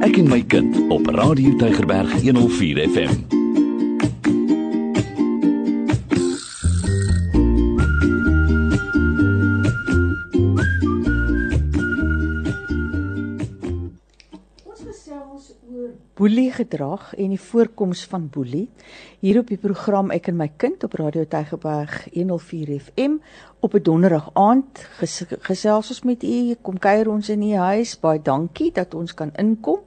Ek en my kind op Radio Tygerberg 104 FM. Boelie gedrag en die voorkoms van boelie hier op die program Ek en my kind op Radio Tygerberg 104 FM op 'n donderdag aand. Ges gesels ons met u kom kuier ons in u huis. Baie dankie dat ons kan inkom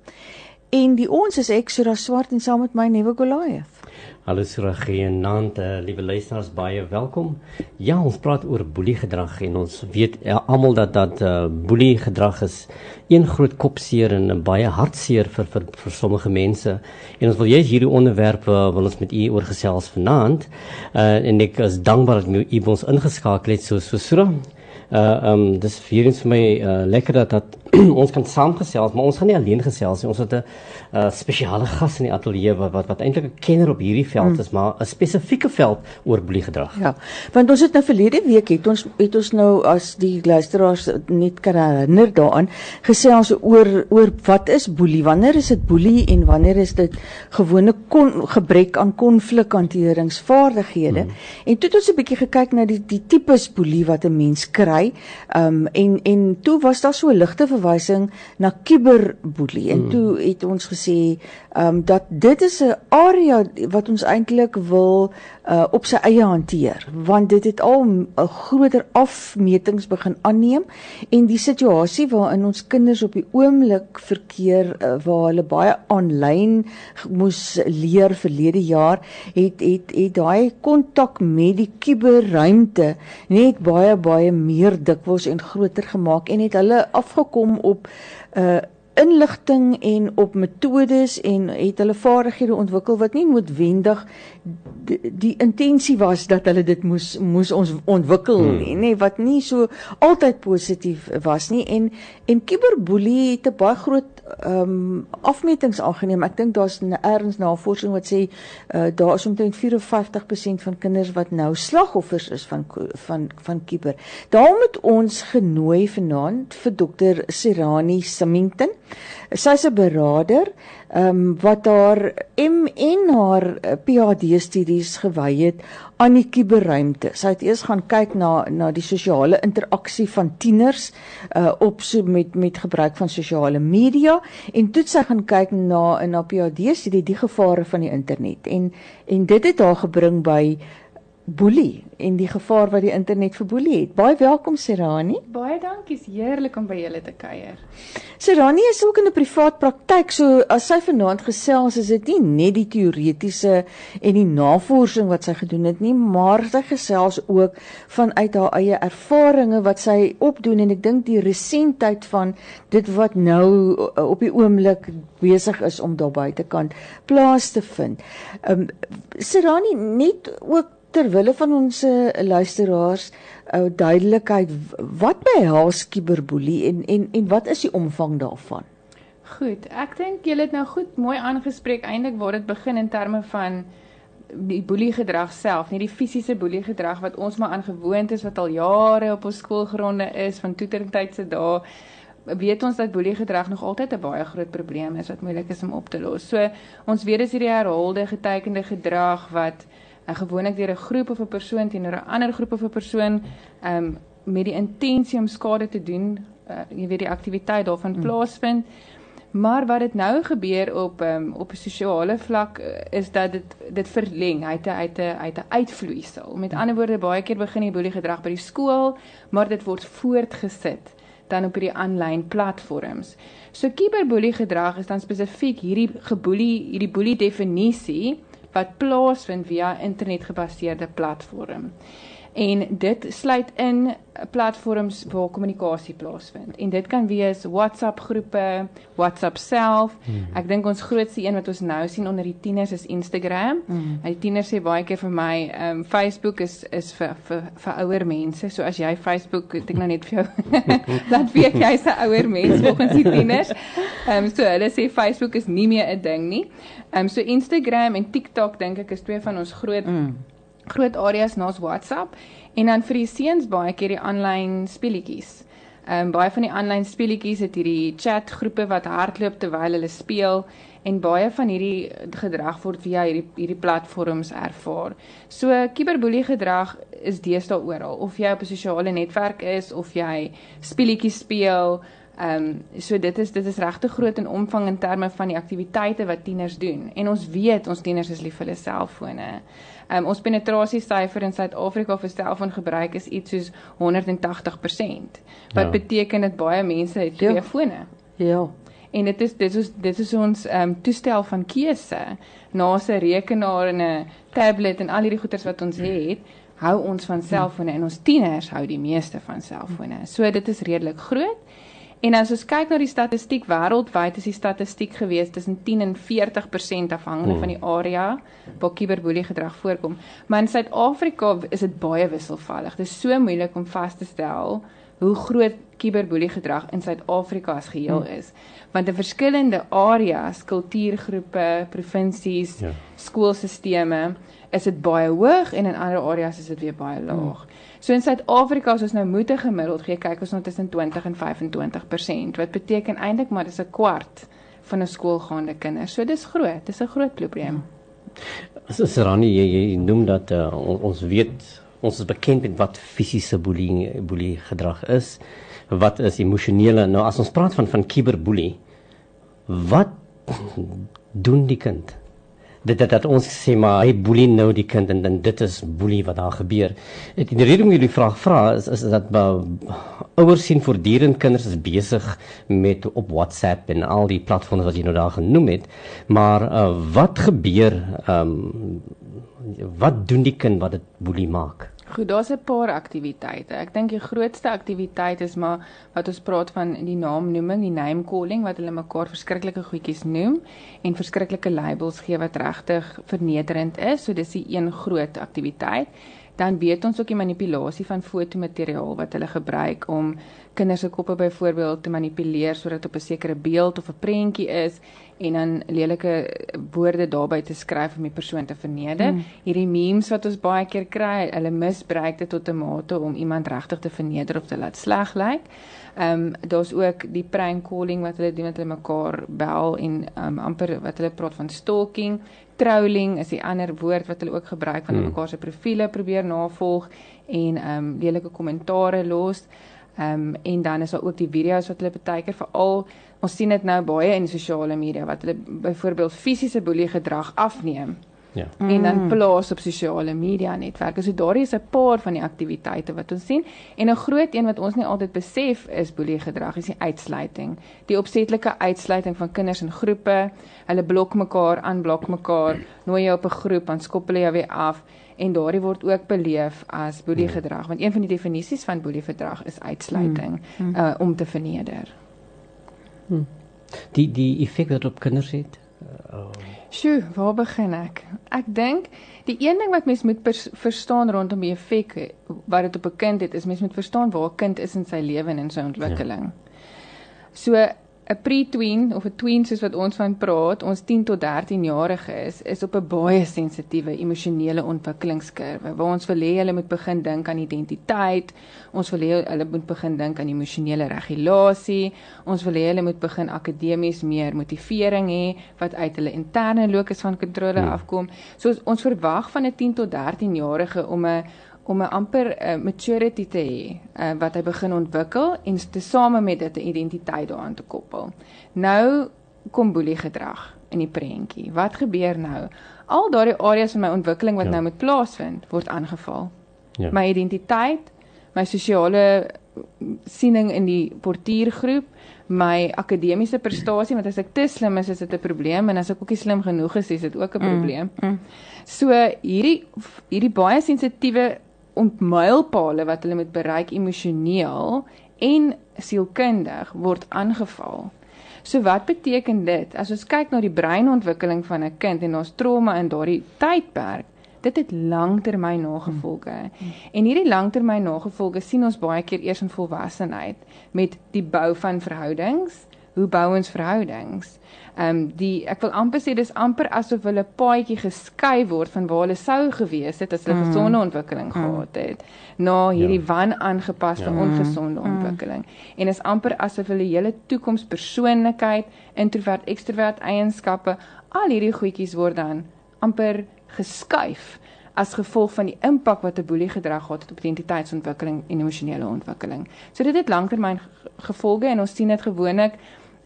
en die ons is ek Sura Swart en saam met my Nuwe Goliath Hallo Suragenaand, uh, liewe luisteraars, baie welkom. Ja, ons praat oor boeliegedrag en ons weet ja, almal dat dat uh, boeliegedrag is een groot kopseer en 'n baie hartseer vir vir vir sommige mense. En ons wil juist hierdie onderwerp uh, wil ons met u oor gesels vanaand. Uh, en ek is dankbaar dat u ons ingeskakel het so so Sura. Uh um dis vir ons vir my uh, lekker dat dat ons kan saamgesels, maar ons gaan nie alleen gesels nie. Ons het 'n uh, spesiale gas in die ateljee wat wat, wat eintlik 'n kenner op hierdie veld is, maar 'n spesifieke veld oor boeliegedrag. Ja, want ons het nou verlede week het ons het ons nou as die luisteraars net kan herinner daaraan gesels oor oor wat is boelie? Wanneer is dit boelie en wanneer is dit gewone kon, gebrek aan konflikhanteringsvaardighede? Hmm. En toe het ons 'n bietjie gekyk na die die tipes boelie wat 'n mens kry. Ehm um, en en toe was daar so 'n ligte verwysing na kuberboelie en hmm. toe het ons gesê ehm um, dat dit is 'n area wat ons eintlik wil uh op sy eie hanteer want dit het al 'n groter afmetings begin aanneem en die situasie waarin ons kinders op die oomblik verkeer uh, waar hulle baie aanlyn moes leer verlede jaar het het het daai kontak met die kuberruimte net baie baie meer dikwels en groter gemaak en het hulle afgekom op uh inligting en op metodes en het hulle vaardighede ontwikkel wat nie noodwendig die, die intensie was dat hulle dit moes moes ons ontwikkel hmm. nie nê wat nie so altyd positief was nie. En en kiberboelie het 'n baie groot ehm um, afmetings aangeneem. Ek dink daar's ergens navorsing wat sê uh, daar is omtrent 54% van kinders wat nou slagoffers is van van van kiber. Daarom het ons genooi vanaand vir dokter Serani Samington Sy's 'n beraader ehm um, wat haar MN haar eh, PhD studies gewy het aan die kuberruimte. Sy het eers gaan kyk na na die sosiale interaksie van tieners uh op so met met gebruik van sosiale media en toe sy gaan kyk na in haar PhD studie die gevare van die internet en en dit het haar gebring by boelie en die gevaar wat die internet vir boelie het. Baie welkom Serani. Baie dankie, is heerlik om by julle te kuier. Serani is ook in 'n privaat praktyk, so as sy vanaand gesels, is dit nie net die teoretiese en die navorsing wat sy gedoen het nie, maar sy gesels ook vanuit haar eie ervarings wat sy opdoen en ek dink die resentheid van dit wat nou uh, op die oomblik besig is om daar buitekant plaas te vind. Ehm um, Serani net ook ter wille van ons luisteraars ou uh, duidelikheid wat behels kiberboelie en en en wat is die omvang daarvan? Goed, ek dink julle het nou goed mooi aangespreek eintlik waar dit begin in terme van die boeliegedrag self, nie die fisiese boeliegedrag wat ons maar aangewoond is wat al jare op ons skoolgronde is van toetertydse dae weet ons dat boeliegedrag nog altyd 'n baie groot probleem is wat moeilik is om op te los. So ons weet dis hierdie herhaalde getekende gedrag wat en gewoonlik deur 'n groep of 'n persoon teenoor 'n ander groep of 'n persoon um met die intensie om skade te doen, uh, jy weet die aktiwiteit daarvan mm. plaasvind. Maar wat dit nou gebeur op um, op 'n sosiale vlak uh, is dat dit dit verleng uit 'n uit 'n uit 'n uitvloeisel. Met ander woorde baie keer begin die boelie gedrag by die skool, maar dit word voortgesit dan op hierdie aanlyn platforms. So kiberboelie gedrag is dan spesifiek hierdie geboelie hierdie boelie definisie wat plaasvind via internetgebaseerde platform. En dit sluit in platforms waar kommunikasie plaasvind. En dit kan wees WhatsApp groepe, WhatsApp self. Hmm. Ek dink ons grootste een wat ons nou sien onder die tieners is Instagram. Hmm. Die tieners sê baie keer vir my, ehm um, Facebook is is vir vir vir ouer mense. So as jy Facebook, ek nou net vir jou laat weet jy's 'n ouer mens volgens die tieners. Ehm um, so hulle sê Facebook is nie meer 'n ding nie. Ehm um, so Instagram en TikTok dink ek is twee van ons groot hmm groot areas naas WhatsApp en dan vir die seuns baie keer die aanlyn speletjies. Ehm um, baie van die aanlyn speletjies het hierdie chatgroepe wat hardloop terwyl hulle speel en baie van hierdie gedrag word via hierdie hierdie platforms ervaar. So kiberboelie gedrag is deesdae oral of jy op 'n sosiale netwerk is of jy speletjies speel. Ehm um, so dit is dit is regtig groot in omvang in terme van die aktiwiteite wat tieners doen en ons weet ons tieners is lief vir hulle selfone. Um, ons penetrasiesyfer in Suid-Afrika vir selfoongebruik is iets soos 180%. Wat ja. beteken dat baie mense het twee ja. fone. Ja. En dit is dit is dit is ons ehm um, toestel van keuse na 'n rekenaar en 'n tablet en al hierdie goeders wat ons het, hou ons van selfone en ons tieners hou die meeste van selfone. So dit is redelik groot. En as ons kyk na die statistiek wêreldwyd is die statistiek gewees tussen 10 en 40% afhangende hmm. van die area waar kiberboelie gedrag voorkom. Maar in Suid-Afrika is dit baie wisselvallig. Dit is so moeilik om vas te stel hoe groot kiberboelie gedrag in Suid-Afrika as geheel hmm. is. Want in verskillende areas, kultuurgroepe, provinsies, ja. skoolstelsels is dit baie hoog en in ander areas is dit weer baie laag. So in Suid-Afrika as ons nou moete gemiddeld gee, kyk ons nou tussen 20 en 25%, wat beteken eintlik maar dis 'n kwart van 'n skoolgaande kinders. So dis groot, dis 'n groot probleem. So Serani, jy, jy noem dat uh, ons weet ons is bekend met wat fisiese boelie boelie gedrag is. Wat is emosionele? Nou as ons praat van van kiberboelie, wat doen die kind? Dit dit dat ons sê maar hy boelie nou die kind en dan dit is boelie wat daar gebeur. Ek die rede om julle vraag vra is, is dat ouers sien voortdurend kinders is besig met op WhatsApp en al die platforms wat jy nou daar genoem het. Maar uh, wat gebeur ehm um, wat doen die kind wat dit boelie maak? Goed, daar's 'n paar aktiwiteite. Ek dink die grootste aktiwiteit is maar wat ons praat van die naamnoeming, die name calling wat hulle mekaar verskriklike goedjies noem en verskriklike labels gee wat regtig vernederend is. So dis die een groot aktiwiteit. Dan weet ons ook die manipulasie van fotomateriaal wat hulle gebruik om kinders se koppe byvoorbeeld te manipuleer sodat op 'n sekere beeld of 'n prentjie is en dan lelike woorde daarbey te skryf om die persoon te verneder. Mm. Hierdie memes wat ons baie keer kry, hulle misbruik dit tot 'n mate om iemand regtig te verneder of te laat sleg lyk. Ehm um, daar's ook die prank calling wat hulle doen met hulle mekaar bel en ehm um, amper wat hulle praat van stalking. Trolling is die ander woord wat hulle ook gebruik van mm. mekaar se profile probeer navolg en ehm um, lelike kommentare los. Ehm um, en dan is daar ook die video's wat hulle baie keer veral ons sien dit nou baie in sosiale media wat hulle byvoorbeeld fisiese boelie gedrag afneem. Ja. En dan mm. plaas op sosiale media netwerke. So daar is 'n paar van die aktiwiteite wat ons sien en 'n groot een wat ons nie altyd besef is boelie gedrag is die uitsluiting. Die opsetlike uitsluiting van kinders in groepe. Hulle blok mekaar, aanblok mekaar, nooi jou op 'n groep, dan skop hulle jou weer af en daardie word ook beleef as boelie hmm. gedrag want een van die definisies van boelie gedrag is uitsluiting mm. uh, om te verneder. Mm. Die die effek wat op kinders het. Uh, oh. Sjoe, waar begin ek? Ek dink die een ding wat mens moet verstaan rondom die effek wat dit op 'n kind het, is mens moet verstaan waar 'n kind is in sy lewe en in sy ontwikkeling. Ja. So 'n pre-tween of 'n tween soos wat ons van praat, ons 10 tot 13 jarige is, is op 'n baie sensitiewe emosionele ontwikkelingskurwe waar ons wil hê hulle moet begin dink aan identiteit, ons wil hê hulle moet begin dink aan emosionele regulasie, ons wil hê hulle moet begin akademies meer motivering hê wat uit hulle interne locus van kontrole hmm. afkom. So ons verwag van 'n 10 tot 13 jarige om 'n om 'n amper uh, maturity te hê uh, wat hy begin ontwikkel en te same met dit 'n identiteit daaraan te koppel. Nou kom boelie gedrag in die prentjie. Wat gebeur nou? Al daardie areas van my ontwikkeling wat ja. nou moet plaasvind, word aangeval. Ja. My identiteit, my sosiale siening in die portuïergroep, my akademiese prestasie, want as ek te slim is, is dit 'n probleem en as ek ook nie slim genoeg is, is dit ook 'n mm, probleem. Mm, mm. So hierdie hierdie baie sensitiewe ontmylpale wat hulle moet bereik emosioneel en sielkundig word aangeval. So wat beteken dit? As ons kyk na die breinontwikkeling van 'n kind en ons trauma in daardie tydperk, dit het langtermyn nagevolge. Hmm. En hierdie langtermyn nagevolge sien ons baie keer eers in volwassenheid met die bou van verhoudings hoe bou ons verhoudings? Ehm um, die ek wil amper sê dis amper asof hulle paadjie geskei word van waar hulle sou gewees het as hulle mm. gesonde ontwikkeling mm. gehad het na hierdie ja. wanaangepaste ja. ongesonde mm. ontwikkeling. En is amper asof hulle hele toekoms persoonlikheid, introvert, ekstrovert eienskappe, al hierdie goedjies word dan amper geskuif as gevolg van die impak wat 'n boelie gedrag gehad het op identiteitsontwikkeling en emosionele ontwikkeling. So dit het langtermyn gevolge en ons sien dit gewoonlik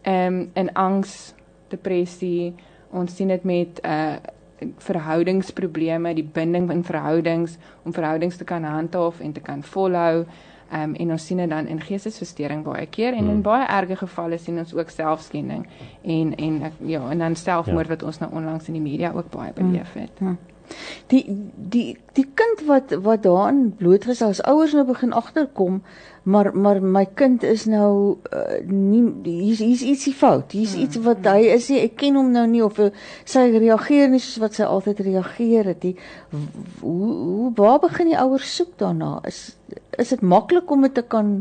ehm um, in angs, depressie, ons sien dit met uh verhoudingsprobleme, die binding in verhoudings om verhoudings te kan handhaaf en te kan volhou. Ehm um, en ons sien dit dan in geestesversteuring baie keer en hmm. in baie erge gevalle sien ons ook selfskending en en ja, en dan selfmoord ja. wat ons nou onlangs in die media ook baie beleef het. Hmm. Die die die kind wat wat daarin blootgestel as ouers nou begin agterkom maar maar my kind is nou uh, nie hier's hier's ietsie fout hier's hmm. iets wat hy is nie ek ken hom nou nie of uh, sy reageer nie soos wat sy altyd reageer het die hoe hoe waar begin die ouers soek daarna is is dit maklik om dit te kan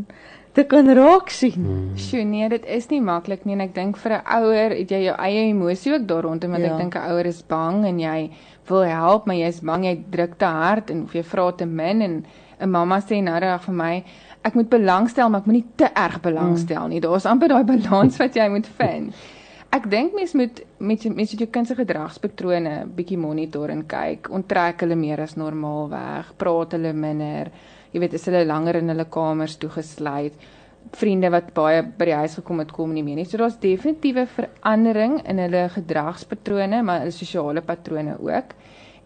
te kan raak sien. Hmm. Sjoe, nee, dit is nie maklik nie en ek dink vir 'n ouer het jy jou eie emosie ook daar rondom want ja. ek dink 'n ouer is bang en jy wil help, maar jy's bang jy druk te hard en of jy vra te min en 'n mamma sê nou reg vir my, ek moet belangstel, maar ek moenie te erg belangstel nie. Daar's amper daai balans wat jy moet vind. Ek dink mens moet met met jou kind se gedragspatrone bietjie monitor en kyk, onttrek hulle meer as normaal weg, praat hulle minder. Jy weet, is hulle langer in hulle kamers toegesluit vriende wat baie by die huis gekom het kom nie meer nie. So daar's definitiewe verandering in hulle gedragspatrone, maar hulle sosiale patrone ook.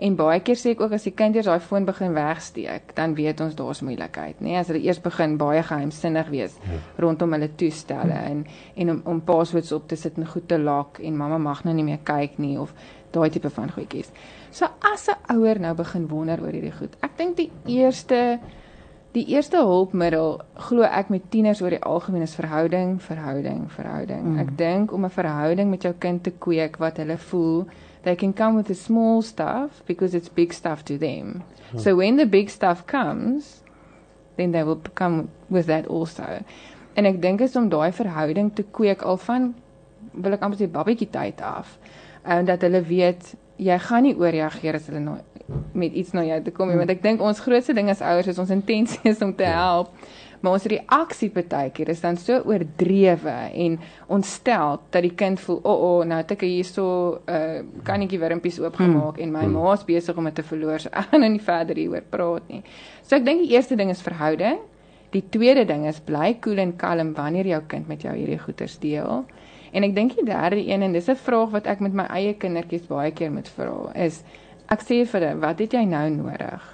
En baie keer sê ek ook as die kind eers daai foon begin wegsteek, dan weet ons daar's moeilikheid, nê? As hulle eers begin baie geheimsinnig wees ja. rondom hulle toestelle en en om om passwords op te sit en goed te lock en mamma mag nou nie meer kyk nie of daai tipe van goedjies. So as 'n ouer nou begin wonder oor hierdie goed. Ek dink die eerste Die eerste hulpmiddel glo ek met tieners oor die algemeen is verhouding, verhouding, verhouding. Mm. Ek dink om 'n verhouding met jou kind te kweek wat hulle voel, they can come with the small stuff because it's big stuff to them. Mm. So when the big stuff comes, then they will come with that also. En ek dink is om daai verhouding te kweek al van wil ek amper sê babatjie tyd af. En dat hulle weet jy gaan nie ooreageer as hulle nou met iets na jou te kom nie want ek dink ons grootste ding as ouers is ons intensie is om te ja. help maar ons reaksie partykeer is dan so oordrewe en ontstel dat die kind voel o oh, oh, nou het ek hierso 'n uh, kannetjie wurmpies oopgemaak hmm. en my hmm. ma's besig om dit te verloor so ek gaan nou nie verder hieroor praat nie so ek dink die eerste ding is verhouding die tweede ding is bly koel cool en kalm wanneer jou kind met jou hierdie goeters deel en ek dink die derde een en dis 'n vraag wat ek met my eie kindertjies baie keer moet vra is Ek sê vir hulle, wat het jy nou nodig?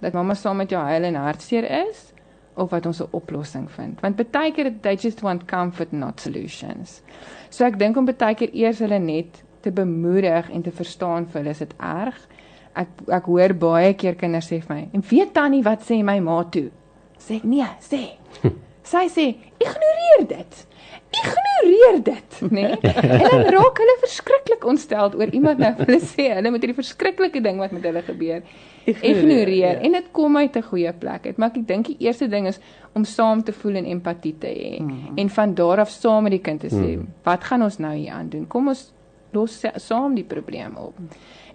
Dat mamma saam met jou huil en hartseer is of wat ons 'n oplossing vind? Want baie keer they just want comfort not solutions. So ek dink om baie keer eers hulle net te bemoedig en te verstaan vir hulle is dit erg. Ek ek hoor baie keer kinders sê vir my, "En weet tannie wat sê my ma toe?" Sê ek, "Nee, sê." Sy sê, "Ignoreer dit." Ignoreer dit, nê? Nee? En dan raak hulle verskriklik ontstel oor iemand nou hulle sê hulle moet hierdie verskriklike ding wat met hulle gebeur ignoreer ja. en dit kom uit 'n goeie plek uit. Maar ek dink die eerste ding is om saam te voel en empatie te hê mm -hmm. en van daar af saam met die kind te sê, mm. "Wat gaan ons nou hier aan doen? Kom ons los saam die probleem op."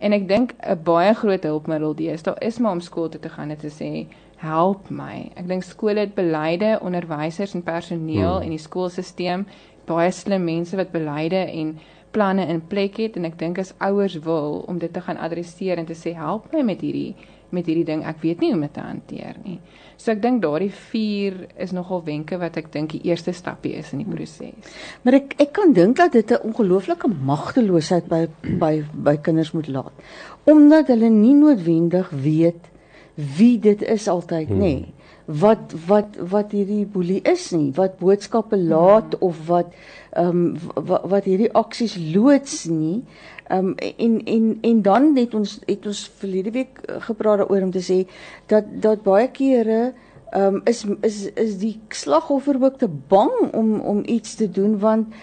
En ek dink 'n baie groot hulpmiddel deesdae is maar om skool toe te gaan en te sê, help my. Ek dink skole het beleide, onderwysers en personeel hmm. en die skoolstelsel baie slim mense wat beleide en planne in plek het en ek dink as ouers wil om dit te gaan adresseer en te sê help my met hierdie met hierdie ding. Ek weet nie hoe om dit te hanteer nie. So ek dink daardie 4 is nogal wenke wat ek dink die eerste stapie is in die proses. Maar ek ek kan dink dat dit 'n ongelooflike magteloosheid by by by kinders moet laat. Omdat hulle nie noodwendig weet wie dit is altyd hmm. nê nee. Wat wat wat hierdie boelie is nie wat boodskappe laat hmm. of wat ehm um, wat, wat hierdie aksies loods nie ehm um, en en en dan het ons het ons verlede week gepraat daaroor om te sê dat dat baie kere ehm um, is is is die slagoffer ook te bang om om iets te doen want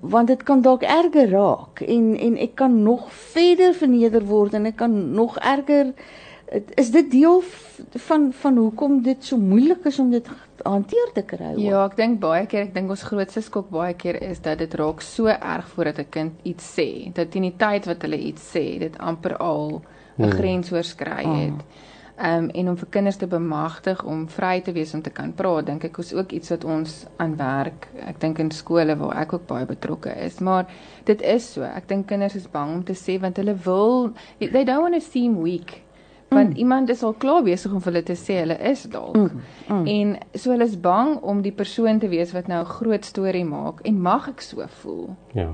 want dit kan dalk erger raak en en ek kan nog verder verneder word en ek kan nog erger is dit deel van van hoekom dit so moeilik is om dit hanteer te kry? Ja, ek dink baie keer, ek dink ons grootste skok baie keer is dat dit raak so erg voordat 'n kind iets sê, dat in die tyd wat hulle iets sê, dit amper al 'n hmm. grens oorskry het. Hmm. Ehm um, en om vir kinders te bemagtig om vry te wees om te kan praat, dink ek is ook iets wat ons aan werk. Ek dink in skole waar ek ook baie betrokke is, maar dit is so. Ek dink kinders is bang om te sê want hulle wil they don't want to seem weak want mm. iemand is al klaar besig om vir hulle te sê hulle is dalk. Mm. Mm. En so hulle is bang om die persoon te wees wat nou 'n groot storie maak en mag ek so voel. Ja.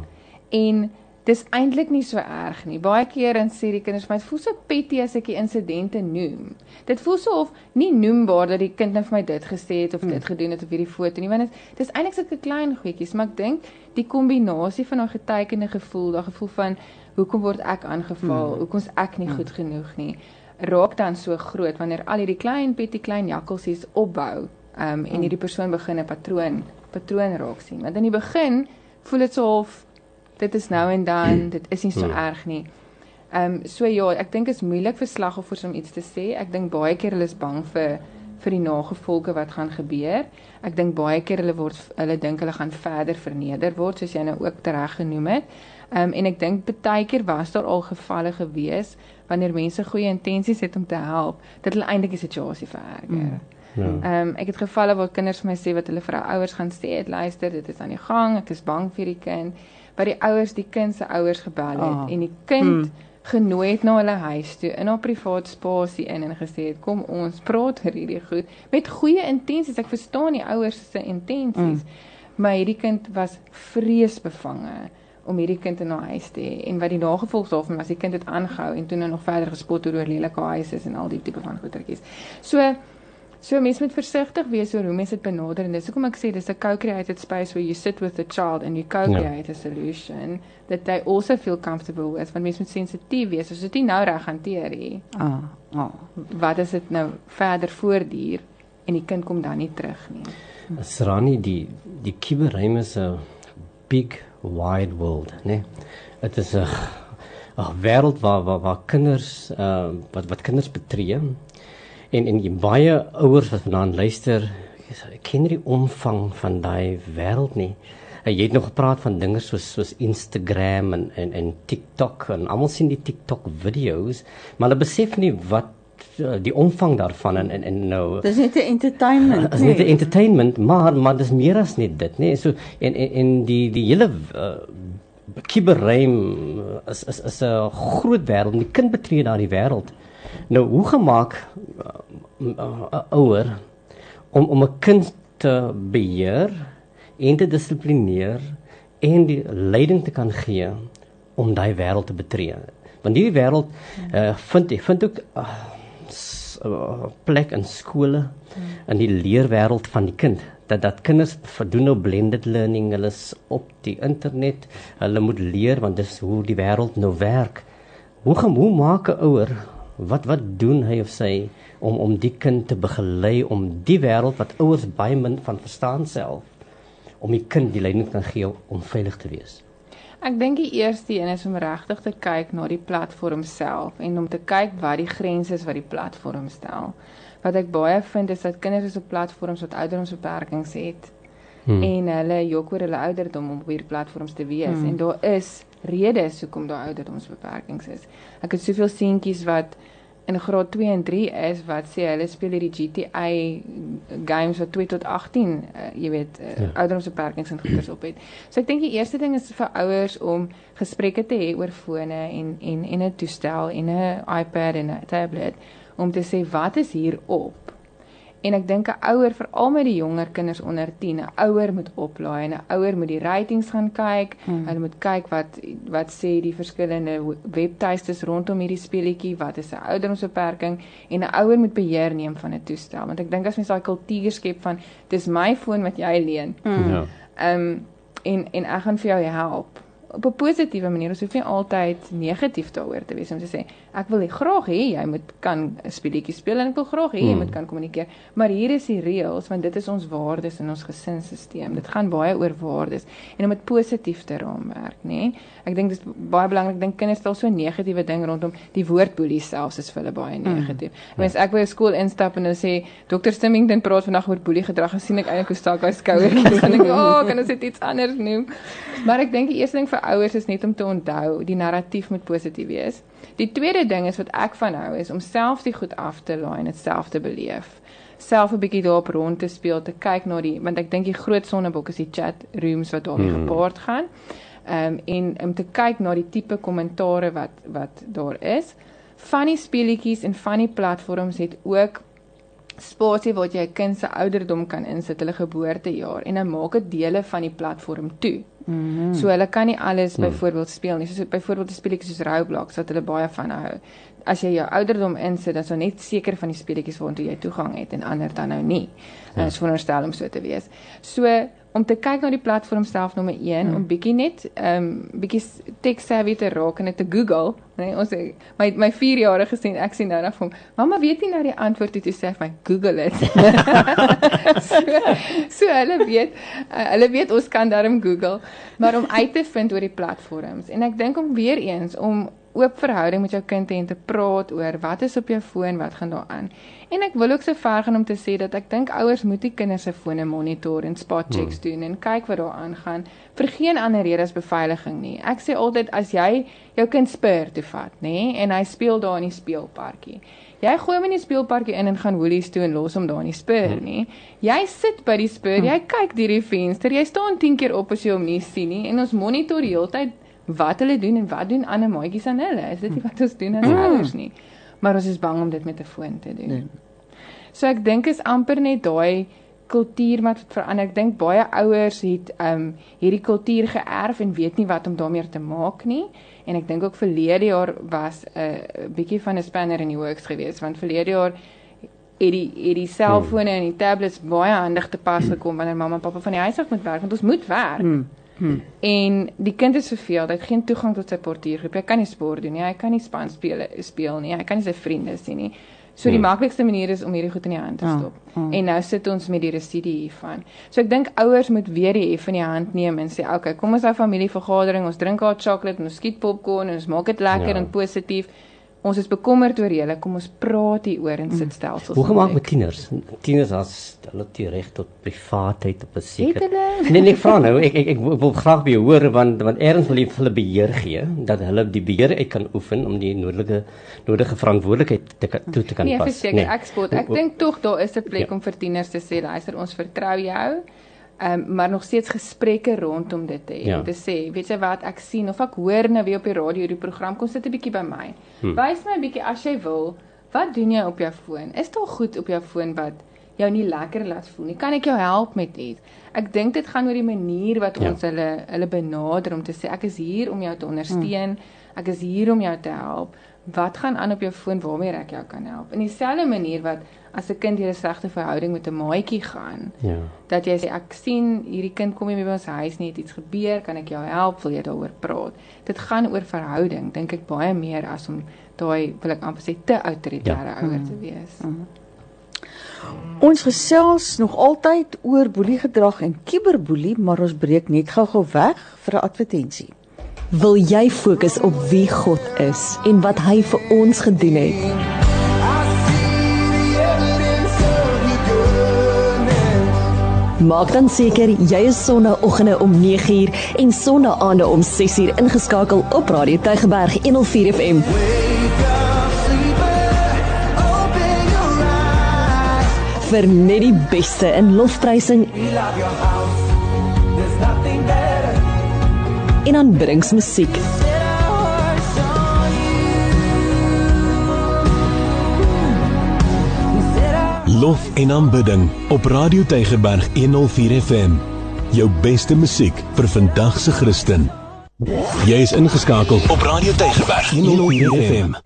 En dis eintlik nie so erg nie. Baie keer dan sê die kinders vir my, "Dit voel so petty as ek die insidente noem." Dit voel so of nie noembaar dat die kind net vir my dit gesê het of mm. dit gedoen het op hierdie foto nie, want dit dis eintlik sulke klein goedjies, maar ek dink die kombinasie van daai getekende gevoel, daai gevoel van hoekom word ek aangeval? Mm. Hoekom is ek nie mm. goed genoeg nie? Raak dan so groot wanneer al hierdie klein petty klein jakkalsies opbou um, en hierdie persoon begin 'n patroon patroon raak sien. Want in die begin voel dit so of dit is nou en dan, dit is nie so hmm. erg nie. Ehm um, so ja, ek dink is moeilik vir slagoffers om iets te sê. Ek dink baie keer hulle is bang vir vir die nagevolge wat gaan gebeur. Ek dink baie keer hulle word hulle dink hulle gaan verder verneder word soos jy nou ook tereg genoem het. Ehm um, en ek dink baie keer was daar al gevalle gewees wanneer mense goeie intensies het om te help, dat hulle eintlik die situasie vererger. Mm. Ja. Ehm um, ek het gevalle waar kinders vir my sê wat hulle vir hulle ouers gaan sê, het luister, dit is aan die gang, ek is bang vir die kind. By die ouers, die kind se ouers gebel het oh. en die kind mm. genooi het na hulle huis toe in 'n privaat spasie in en gesê het kom ons praat oor hierdie goed met goeie intensies. Ek verstaan die ouers se intensies. Mm. Maar hierdie kind was vreesbevange om hierdie kind in 'n huis te hê en wat die nagevolg daarvan was die kind het aangehou en toe nou nog verder gespot oor lelike huise en al die tipe van goetertjies. So so mense moet versigtig wees oor hoe mense dit benader en dis hoekom ek sê dis 'n co-created space where you sit with the child and you co-create ja. a solution that they also feel comfortable with want mense moet sensitief wees as dit nie nou reg hanteer nie. Ah, ah. Wat as dit nou verder voortduur en die kind kom dan nie terug nie. Srani die die kiberruim is 'n big wide world, né? Nee? Dit is 'n 'n wêreld waar waar waar kinders uh wat wat kinders betree en en die baie ouers wat vanaand luister, ken nie die omvang van daai wêreld nie. Uh, jy het nog gepraat van dinge soos soos Instagram en en en TikTok en almal sien die TikTok video's, maar hulle besef nie wat die omvang daarvan en en, en nou Dis net 'n entertainment. Dis net 'n entertainment, maar maar dis meer as net dit, nê? Nee? So en en en die die hele uh, kiberruim is is is 'n groot wêreld. Die kind betree daardie wêreld. Nou hoe gemaak 'n uh, uh, ouer om om 'n kind te beheer en te dissiplineer en die leiding te kan gee om daai wêreld te betree. Want hierdie wêreld uh, vind vind ook uh, uh, plek in skole hmm. in die leerwêreld van die kind dat dat kinders verdoen nou blended learning hulle is op die internet hulle moet leer want dis hoe die wêreld nou werk hoe gaan hoe maak 'n ouer wat wat doen hy of sy om om die kind te begelei om die wêreld wat ouers baie min van verstaan self om die kind die leiding kan gee om veilig te wees Ek dink die eerste een is om regtig te kyk na die platform self en om te kyk wat die grense is wat die platform stel. Wat ek baie vind is dat kinders is op platforms wat ouderdomsbeperkings het hmm. en hulle jok oor hulle ouderdom om op hierdie platforms te wees hmm. en daar is redes hoekom daar ouderdomsbeperkings is. Ek het soveel seentjies wat in graad 2 en 3 is wat sê hulle speel hierdie GTA games wat 2 tot 18, uh, eh, jy weet, uh, ja. ouderdomsbeperkings en goeders op het. So ek dink die eerste ding is vir ouers om gesprekke te hê oor fone en en en 'n toestel en 'n iPad en 'n tablet om te sê wat is hier op En ek dink 'n ouer veral met die jonger kinders onder 10, 'n ouer moet oplaai en 'n ouer moet die ratings gaan kyk. Hmm. Hulle moet kyk wat wat sê die verskillende webtuistes rondom hierdie speletjie, wat is 'n ouderdomsbeperking en 'n ouer moet beheer neem van 'n toestel. Want ek dink as mens daai kultuur skep van dis my foon wat jy leen. Hmm. Ja. Ehm um, en en ek gaan vir jou help op 'n positiewe manier. Ons hoef nie altyd negatief daaroor te wees om te sê Ek wil graag hê jy moet kan 'n speletjie speel en ek wil graag hê jy Hmm. moet kan kommunikeer. Maar hier is die reëls want dit is ons waardes in ons gesinsstelsel. Dit gaan baie oor waardes en om dit positief te raamwerk, nê? Nee? Ek dink dis baie belangrik. Ek dink kinders stel so negatiewe ding rondom die woord boelie selfs is vir hulle baie negatief. Mm. Mens ek by 'n skool instap en hulle sê Dr. Stimmington praat vandag oor boelie gedrag en sien ek eintlik hoe stak hy skouertjies en ek "O, oh, kan ons dit iets anders noem?" Maar ek dink die eerste ding vir ouers is net om te onthou, die narratief moet positief wees. Die tweede ding is wat ek van hou is om self die goed af te laai en dit self te beleef. Self 'n bietjie daarop rond te speel, te kyk na die want ek dink die groot sonnebok is die chat rooms wat daarmee Hmm. gepaard gaan. Ehm um, en om te kyk na die tipe kommentare wat wat daar is. Van die speletjies en van die platforms het ook spasie waar jy 'n kind se ouderdom kan insit, hulle geboortejaar en dan maak dit dele van die platform toe. Mm -hmm. So hulle kan nie alles byvoorbeeld speel nie. Soos byvoorbeeld 'n speletjie soos Roblox wat hulle baie van hou. As jy jou ouderdom insit, dan sou net seker van die speletjies waartoe jy toegang het en ander dan nou nie. Ja. Dit is veronderstel om so te wees. So om te kyk na die platform self nommer 1 mm. om bietjie net ehm um, bietjie tech savvy te raak en dit te Google, nee, ons my my 4-jarige sien ek sien nou nog van mamma weet nie nou die antwoord toe sê vir my Google dit. so, so hulle weet uh, hulle weet ons kan daarom Google, maar om uit te vind oor die platforms en ek dink om weer eens om oop verhouding met jou kind hê en te praat oor wat is op jou foon, wat gaan daar aan. En ek wil ook so ver gaan om te sê dat ek dink ouers moet die kinders se fone monitor en spot checks hmm. doen en kyk wat daar aangaan vir geen ander rede as beveiliging nie. Ek sê altyd as jy jou kind spur toe vat, nê, en hy speel daar in die speelparkie. Jy gooi hom in die speelparkie in en gaan Woolies toe en los hom daar in die spur, nê. Jy sit by die spur, jy kyk deur die venster, jy staan 10 keer op as jy hom nie sien nie en ons monitor heeltyd wat hulle doen en wat doen ander maatjies aan hulle. Is dit nie wat ons doen as ouers nie? Maar ons is bang om dit met 'n foon te doen. Nee. So ek dink is amper net daai kultuur wat verander. Ek dink baie ouers het um hierdie kultuur geërf en weet nie wat om daarmee te maak nie. En ek dink ook verlede jaar was 'n uh, bietjie van 'n spanner in die works geweest want verlede jaar het die het die selfone en die tablets baie handig te pas gekom wanneer mamma en pappa van die huis af moet werk want ons moet werk. Hmm. Hmm. En die kind is verveeld, hy het geen toegang tot sy portuïergroep. Hy kan nie sport doen nie, hy kan nie span speel speel nie, hy kan nie sy vriende sien nie. So die hmm. maklikste manier is om hierdie goed in die hand te stop. Oh, oh. En nou sit ons met die residue hiervan. So ek dink ouers moet weer die hef in die hand neem en sê, "Oké, okay, kom ons hou familievergadering, ons drink haar chocolate en ons skiet popcorn en ons maak dit lekker ja. en positief." Ons is bekommerd oor julle. Kom ons praat hier oor in sitstelsels. Hoe gemaak met tieners? Tieners as hulle die reg tot privaatheid op 'n seker. Nee nee, vra nou. Ek ek ek wil graag by jou hoor want want eers wil jy hulle beheer gee dat hulle die beheer uit kan oefen om die nodige nodige verantwoordelikheid te toe te kan nee, pas. Verseker, nee, ek spot. Ek dink tog daar is 'n plek ja. om vir tieners te sê, luister, ons vertrou jou. Ehm um, maar nog steeds gesprekke rondom dit te hê. Ja. Te sê, weet jy wat, ek sien of ek hoor nou weer op die radio die program kom sit 'n bietjie by my. Hmm. Wys my 'n bietjie as jy wil, wat doen jy op jou foon? Is daar goed op jou foon wat jou nie lekker laat voel nie? Kan ek jou help met iets? Ek dink dit gaan oor die manier wat ja. ons hulle hulle benader om te sê ek is hier om jou te ondersteun. Hmm. Ek is hier om jou te help. Wat gaan aan op jou foon waarmee ek jou kan help? In dieselfde manier wat as 'n kind deur 'n slegte verhouding met 'n maatjie gaan. Ja. Dat jy sê ek sien hierdie kind kom nie by ons huis nie, het iets gebeur, kan ek jou help? Wil jy daaroor praat? Dit gaan oor verhouding, dink ek baie meer as om daai wil ek amper sê te outoritaire ja. ouer te wees. Mm -hmm. Ons gesels nog altyd oor boeliegedrag en kiberboelie, maar ons breek net gou-gou weg vir 'n advertensie. Wil jy fokus op wie God is en wat hy vir ons gedoen het? Maak dan seker jy is sonnaandoggende om 9uur en sonnaande om 6uur ingeskakel op Radio Tygerberg 104 FM. Vir net die beste in lofprysing. En aanbiddingsmusiek. Lof en aanbidding op Radio Tygerberg 104 FM. Jou beste musiek vir vandag se Christen. Jy is ingeskakel op Radio Tygerberg 104 FM.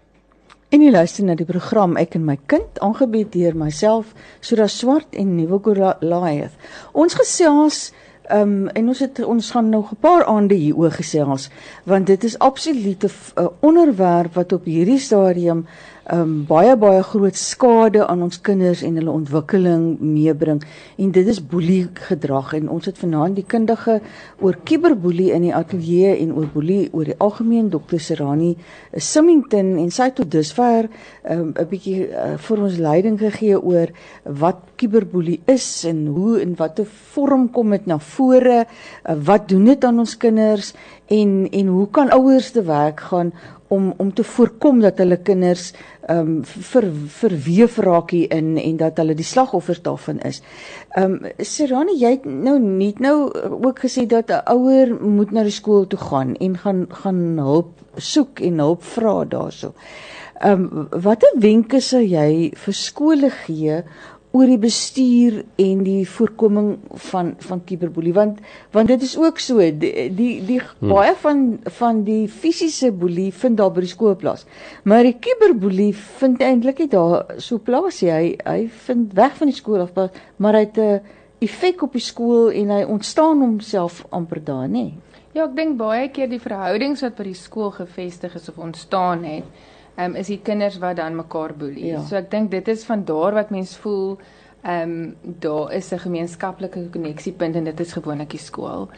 En jy luister na die program Ek en my kind, aangebied deur myself, Sura Swart en Nuwe Goliath. Ons gesels Ehm um, en ons het ons gaan nog 'n paar aande hieroor gesels want dit is absolute 'n onderwerp wat op hierdie stadium um, baie baie groot skade aan ons kinders en hulle ontwikkeling meebring. En dit is boelie gedrag. En ons het vanaand die kundige oor kiberboelie in die ateljee en oor boelie oor die algemeen dokter Serani Simington en sy het tot dusver ehm, 'n um, bietjie uh, vir ons leiding gegee oor wat kiberboelie is en hoe en watter vorm kom dit na vore uh, wat doen dit aan ons kinders en en hoe kan ouers te werk gaan om om te voorkom dat hulle kinders ehm um, ver verweef raak hier in en dat hulle die slagoffers daarvan is. Ehm um, Serani, jy het nou nie nou ook gesê dat 'n ouer moet na die skool toe gaan en gaan gaan hulp soek en hulp vra daarso. Ehm um, watter wenke sou jy vir skole gee oor die bestuur en die voorkoming van van kiberboelie want want dit is ook so die die, die hmm. baie van van die fisiese boelie vind daar by die skool plaas. Maar die kiberboelie vind eintlik nie daar so plaas nie. Hy hy vind weg van die skool af maar hy het 'n effek op die skool en hy ontstaan homself amper daar nê. Ja, ek dink baie keer die verhoudings wat by die skool gevestig is of ontstaan het um, is die kinders wat dan mekaar boelie. Ja. So ek dink dit is van daar wat mens voel ehm um, daar is 'n gemeenskaplike koneksiepunt en dit is gewoonlik die skool.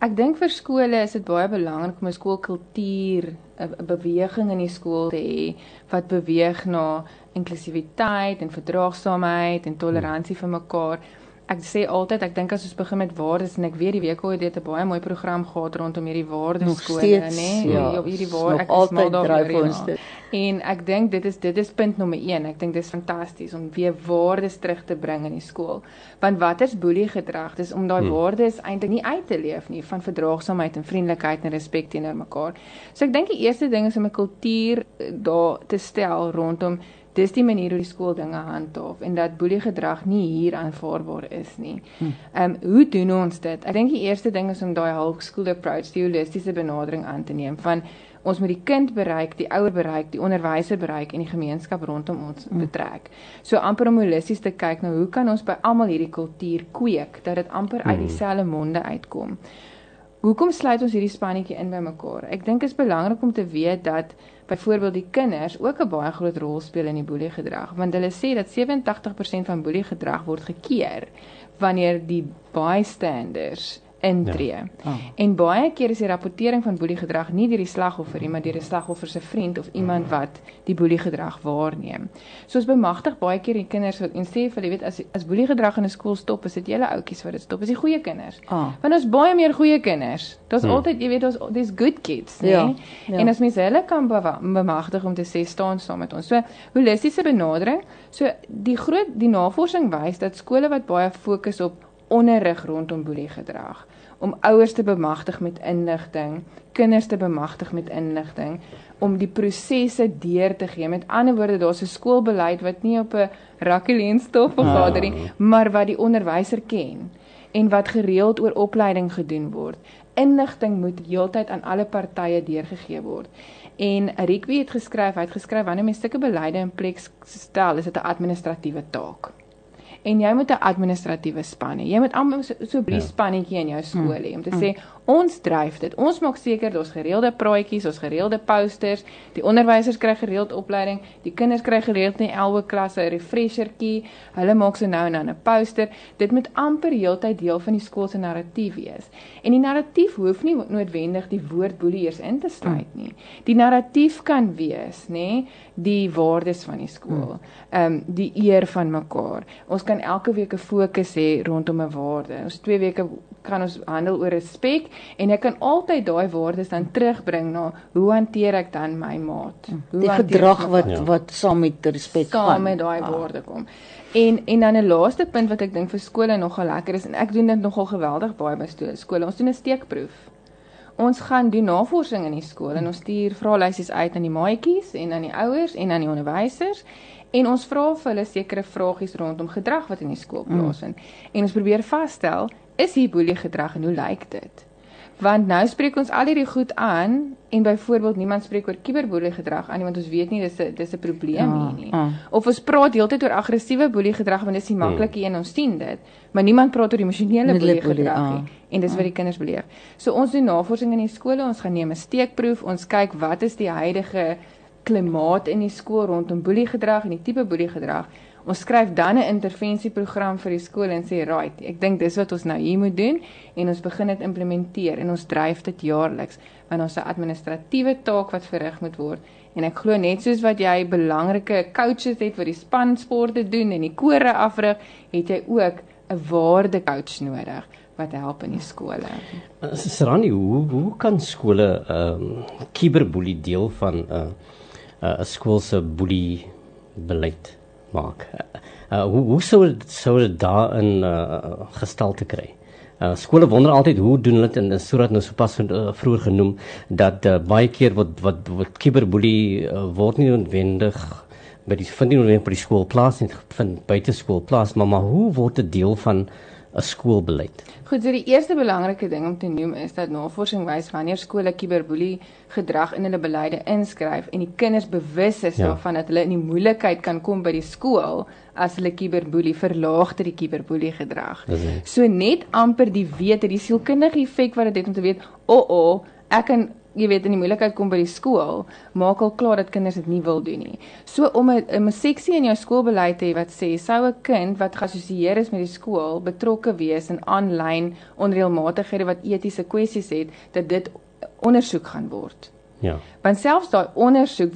Ek dink vir skole is dit baie belangrik om 'n skoolkultuur, 'n beweging in die skool te hê wat beweeg na inklusiwiteit en verdraagsaamheid en toleransie vir mekaar ek sê altyd ek dink as ons begin met waardes en ek weet die week ooit het 'n baie mooi program gehad rondom hierdie waardeskole nê? nee? ja, op hierdie waar ek is mal daaroor en ek dink dit is dit is punt nommer 1 ek dink dit is fantasties om weer waardes terug te bring in die skool. Want wat is boelie gedrag dis om daai hmm. waardes eintlik nie uit te leef nie van verdraagsaamheid en vriendelikheid en respek teenoor mekaar. So ek dink die eerste ding is om 'n kultuur eh, daar te stel rondom dis die manier hoe die skool dinge handhaaf en dat boelie gedrag nie hier aanvaarbaar is nie. Hm. Ehm um, hoe doen ons dit? Ek dink die eerste ding is om daai hulk school approach, die holistiese benadering aan te neem van ons moet die kind bereik, die ouer bereik, die onderwyser bereik en die gemeenskap rondom ons hm. betrek. So amper om holisties te kyk na hoe kan ons by almal hierdie kultuur kweek dat dit amper uit hm. dieselfde monde uitkom. Hoekom sluit ons hierdie spannetjie in by mekaar? Ek dink dit is belangrik om te weet dat byvoorbeeld die kinders ook 'n baie groot rol speel in die boelie gedrag want hulle sê dat 87% van boelie gedrag word gekeer wanneer die bystanders intree. Ja. Oh. En baie keer is die rapportering van boelie gedrag nie deur die slagoffer nie, maar deur die slagoffer se vriend of iemand wat die boelie gedrag waarneem. So ons bemagtig baie keer die kinders wat en sê vir hulle weet as as boelie gedrag in 'n skool stop, is dit julle ouetjies wat dit stop. Is die goeie kinders. Oh. Want ons baie meer goeie kinders. Daar's hmm. altyd, jy weet, ons dis good kids, né? Ja. Ja. En as mens hulle kan bemagtig om te sê staan saam met ons. So holistiese benadering. So die groot die navorsing wys dat skole wat baie fokus op onderrig rondom boelie gedrag om ouers te bemagtig met inligting, kinders te bemagtig met inligting om die prosesse deur te gee. Met ander woorde, daar's 'n skoolbeleid wat nie op 'n rakkeleenstof vergader nie, ah. maar wat die onderwyser ken en wat gereeld oor opleiding gedoen word. Inligting moet heeltyd aan alle partye deurgegee word. En Rikwie het geskryf, hy het geskryf wanneer mens sulke beleide in plek stel, is dit 'n administratiewe taak en jy moet 'n administratiewe span hê. Jy moet almal so 'n so ja. spannetjie in jou skool hê om te mm. sê ons dryf dit. Ons maak seker daar's gereelde praatjies, ons gereelde posters, die onderwysers kry gereeld opleiding, die kinders kry gereeld in elke klas 'n refreshertjie. Hulle maak so nou en dan 'n poster. Dit moet amper heeltyd deel van die skool se narratief wees. En die narratief hoef nie noodwendig die woord boelie eers in te sluit mm. nie. Die narratief kan wees, nê, die waardes van die skool. Mm. Ehm um, die eer van mekaar. Ons kan elke week 'n fokus hê rondom 'n waarde. Ons twee weke kan ons handel oor respek en ek kan altyd daai waardes dan terugbring na hoe hanteer ek dan my maat? Hm. Hoe die gedrag wat ja. wat saam met respek gaan. Saam met daai ah. waarde kom. En en dan 'n laaste punt wat ek dink vir skole nogal lekker is en ek doen dit nogal geweldig baie by skole. Ons doen 'n steekproef. Ons gaan doen navorsing in die skool en ons stuur vraelysies uit aan die maatjies en aan die ouers en aan die onderwysers en ons vra vir hulle sekere vragies rondom gedrag wat in die skool mm. plaasvind. Mm. En ons probeer vasstel, is hier boelie gedrag en hoe lyk dit? Want nou spreek ons al hierdie goed aan en byvoorbeeld niemand spreek oor kiberboelie gedrag aan nie want ons weet nie dis 'n dis 'n probleem Ja, hier nie. ja. Of ons praat heeltyd oor aggressiewe boelie gedrag want dis die maklike een ons sien dit, maar niemand praat oor emosionele boelie Middele boelie, gedrag ja. nie. En dis wat die kinders beleef. So ons doen navorsing in die skole, ons gaan neem 'n steekproef, ons kyk wat is die huidige klimaat in die skool rondom boeliegedrag en die tipe boeliegedrag. Ons skryf dan 'n intervensieprogram vir die skool en sê, "Right, ek dink dis wat ons nou hier moet doen en ons begin dit implementeer en ons dryf dit jaarliks want ons 'n administratiewe taak wat verrig moet word." En ek glo net soos wat jy belangrike coaches het wat die spansporte doen en die kore afrig, het jy ook 'n waardecoach nodig wat help in die skole. Uh, Sarani, hoe hoe kan skole ehm um, kiberboelie deel van 'n uh, 'n uh, skool se boelie beleid maak? Uh, uh, hoe hoe sou sou dit daarin uh, gestalte kry? Uh, skole wonder altyd hoe doen hulle dit en sodat nou sopas uh, vroeër genoem dat uh, baie keer wat wat wat kiberboelie uh, word nie noodwendig by die vind nie noodwendig by die skool plaas nie, vind buite skool plaas, maar maar hoe word dit deel van 'n skoolbeleid? Goed, so die eerste belangrike ding om te noem is dat navorsing wys wanneer skole kiberboelie gedrag in hulle beleide inskryf en die kinders bewus is Ja. ja. daarvan dat hulle in die moeilikheid kan kom by die skool as hulle kiberboelie verlaag dit die kiberboelie gedrag. So net amper die wete, die sielkundige effek wat dit het om te weet, o, oh, o, oh, ek kan jy weet in die moeilikheid kom by die skool, maak al klaar dat kinders dit nie wil doen nie. So om 'n 'n seksie in jou skoolbeleid te hê wat sê sou 'n kind wat geassosieer is met die skool betrokke wees in aanlyn onreëlmatighede wat etiese kwessies het, dat dit ondersoek gaan word. Ja. Want selfs daai ondersoek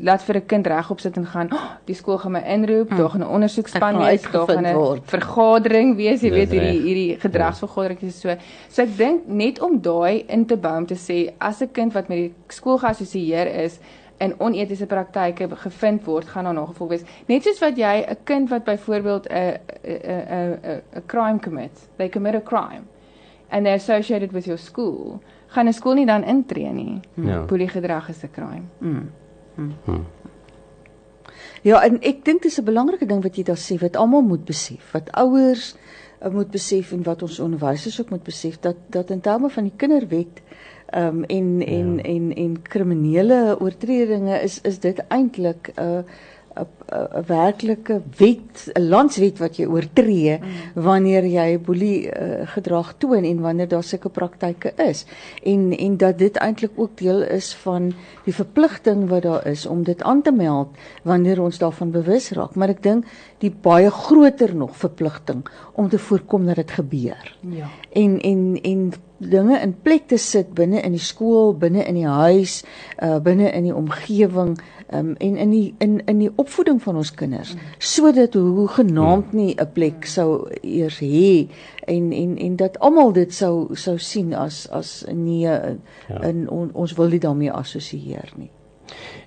laat vir 'n kind regop sit en gaan, oh, die skool gaan my inroep, daar gaan 'n ondersoekspan wees, daar gaan 'n vergadering wees, jy Dis weet hierdie hierdie gedragsvergadering is so. So ek dink net om daai in te bou om te sê as 'n kind wat met die skool geassosieer is in onetiese praktyke gevind word, gaan daar nagevolg wees. Net soos wat jy 'n kind wat byvoorbeeld 'n 'n 'n 'n crime commit, they commit a crime and they're associated with your school, gaan 'n skool nie dan intree nie. Ja. Boeliegedrag is 'n crime. Ja, en ek dink dis 'n belangrike ding wat jy daar sê wat almal moet besef, wat ouers uh, moet besef en wat ons onderwysers ook moet besef dat dat in terme van die kinderwet ehm um, en en Ja. en en kriminele oortredinge is is dit eintlik 'n 'n 'n werklike wet, 'n landswet wat jy oortree mm. wanneer jy boelie uh, gedrag toon en wanneer daar sulke praktyke is. En en dat dit eintlik ook deel is van die verpligting wat daar is om dit aan te meld wanneer ons daarvan bewus raak. Maar ek dink die baie groter nog verpligting om te voorkom dat dit gebeur Ja. en en en dinge in plek te sit binne in die skool, binne in die huis, uh binne in die omgewing um, en in die in in die opvoeding van ons kinders sodat hoe genaamd nie 'n plek sou eers hê en en en dat almal dit sou sou sien as as nee Ja. in on, ons wil nie daarmee assosieer nie.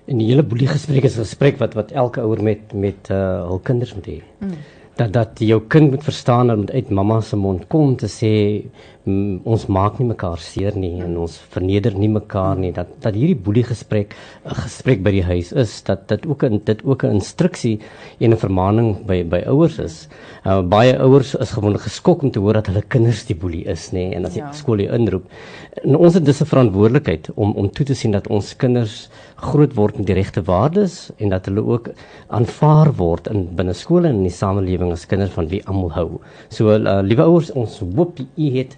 En die hele boelie gesprek is 'n gesprek wat wat elke ouer met met uh hul kinders moet hê. Mm. Dat dat jou kind moet verstaan dat moet uit mamma se mond kom te sê ons maak nie mekaar seer nie en ons verneder nie mekaar nie dat dat hierdie boelie gesprek 'n gesprek by die huis is dat dit ook 'n dit ook 'n instruksie en 'n vermaaning by by ouers is. Uh, baie ouers is gewoonlik geskok om te hoor dat hulle kinders die boelie is nê en as die Ja. skool die inroep. En ons het dus 'n verantwoordelikheid om om toe te sien dat ons kinders groot word met die regte waardes en dat hulle ook aanvaar word in binne skole en in die samelewing as kinders van wie almal hou. So uh, liewe ouers, ons hoop u het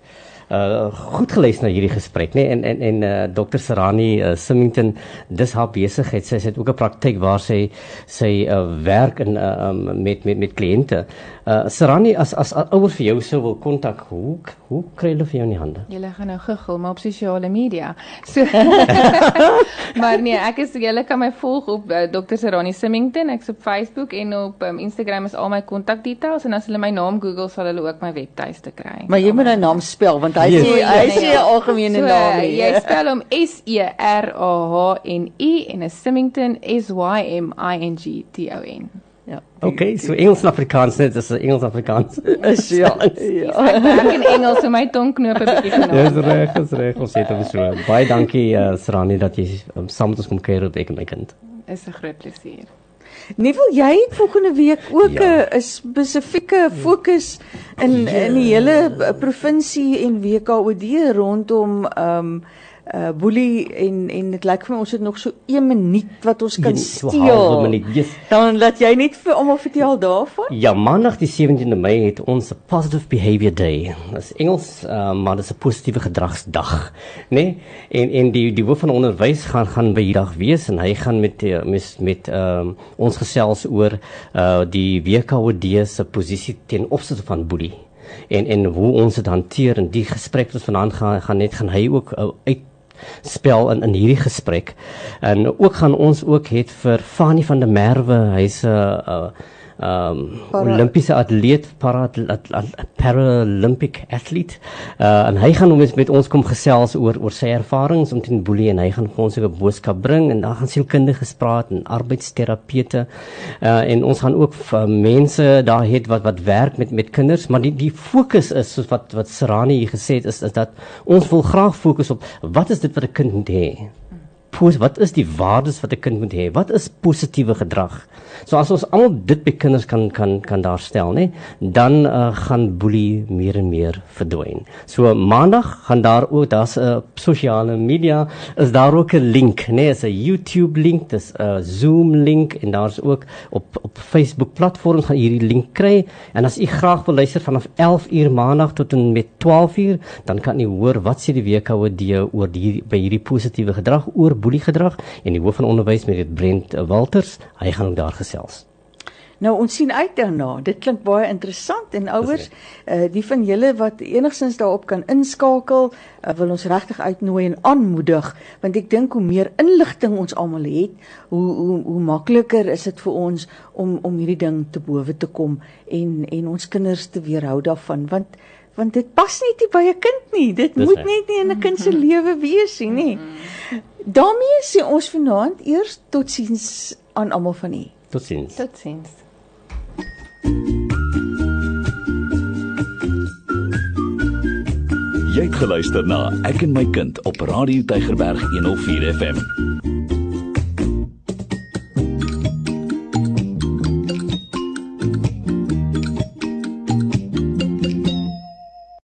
uh goed geluister na hierdie gesprek nê en en en uh, Dr Sarani uh, Simington dis haar besigheid sy, sy het ook 'n praktyk waar sy sy uh, werk in uh, um, met met met kliënte. Uh Sarani as as as ouer vir jou sou wil kontak, hoe hoe kry hulle vir jou in die hande? Julle gaan nou guggel maar op sosiale media. So Maar nee, ek is julle kan my volg op uh, Dr Serani Simington. Ek's op Facebook en op um, Instagram is al my kontakdetails en as hulle my naam Google sal hulle ook my webtuiste kry. Maar jy moet nou naam spel want hy Yes. sê hy sê 'n algemene so, naam nie. Jy spel hom S E R A H N I en 'n Simington S Y M I N G T O N. Ja. Okay, so Engels en Afrikaans net, dis Engels Afrikaans. Is ja. ja. Ek in Engels so my tongknope bietjie Dis genoem. reg, dis reg. Ons het hom so. Baie dankie uh, Sarani dat jy um, saam met ons kom kuier op ek en my kind. Is 'n groot plesier. Neville, jy het volgende week ook 'n Ja. ja. spesifieke fokus in Ja. in die hele eh, provinsie en WKOD rondom ehm um, uh boelie en en dit lyk vir my ons het nog so 1 minuut wat ons kan Een- so steel. halwe minuut, yes. Dan laat jy net vir almal vertel daarvan. Ja, maandag die 17de Mei het ons 'n Positive Behavior Day. Dit is Engels, uh, maar dit is 'n positiewe gedragsdag, né? Nee? En en die die hoof van onderwys gaan gaan by hierdie dag wees en hy gaan met die- met met ehm um, ons gesels oor uh die WKOD se posisie ten opsigte van boelie en en hoe ons dit hanteer en die gesprek wat ons vanaand gaan gaan net gaan hy ook uh, uit spel in in hierdie gesprek. En ook gaan ons ook het vir Fanie van der Merwe, hy's 'n uh, um Para- Olimpiese atleet, para Paralympic atleet. Uh en hy gaan ons met ons kom gesels oor oor sy ervarings omtrent boelie en hy gaan vir ons 'n boodskap bring en dan gaan sielkundiges praat en arbeidsterapeute. Uh en ons gaan ook uh, mense daar het wat wat werk met met kinders, maar die die fokus is soos wat wat Serani hier gesê het is is dat ons wil graag fokus op wat is dit wat 'n kind moet hê? Wat is die waardes wat 'n kind moet hê? Wat is positiewe gedrag? So as ons almal dit by kinders kan kan kan daar stel, nê, dan uh, gaan boelie meer en meer verdwyn. So maandag gaan daar ook daar's 'n uh, sosiale media is daar ook 'n link, nê, is 'n YouTube link, dis 'n uh, Zoom link en daar's ook op op Facebook platforms gaan hierdie link kry en as u graag wil luister vanaf 11 uur maandag tot en met 12 uur, dan kan u hoor wat sê die WKOD oor die by hierdie positiewe gedrag oor boeliegedrag en die hoof van onderwys met dit Brent Walters, hy gaan ook daar gesels. Nou ons sien uit daarna. Dit klink baie interessant en ouers, uh, die van julle wat enigstens daarop kan inskakel, uh, wil ons regtig uitnooi en aanmoedig want ek dink hoe meer inligting ons almal het, hoe hoe hoe makliker is dit vir ons om om hierdie ding te bowe te kom en en ons kinders te weerhou daarvan want want dit pas net nie by 'n kind nie. Dit Dis moet net nie in 'n kind se lewe wees nie, nê. daarmee sê ons vanaand eers totsiens aan almal van u. Totsiens. Totsiens. Jy het geluister na Ek en my kind op Radio Tygerberg 104 FM.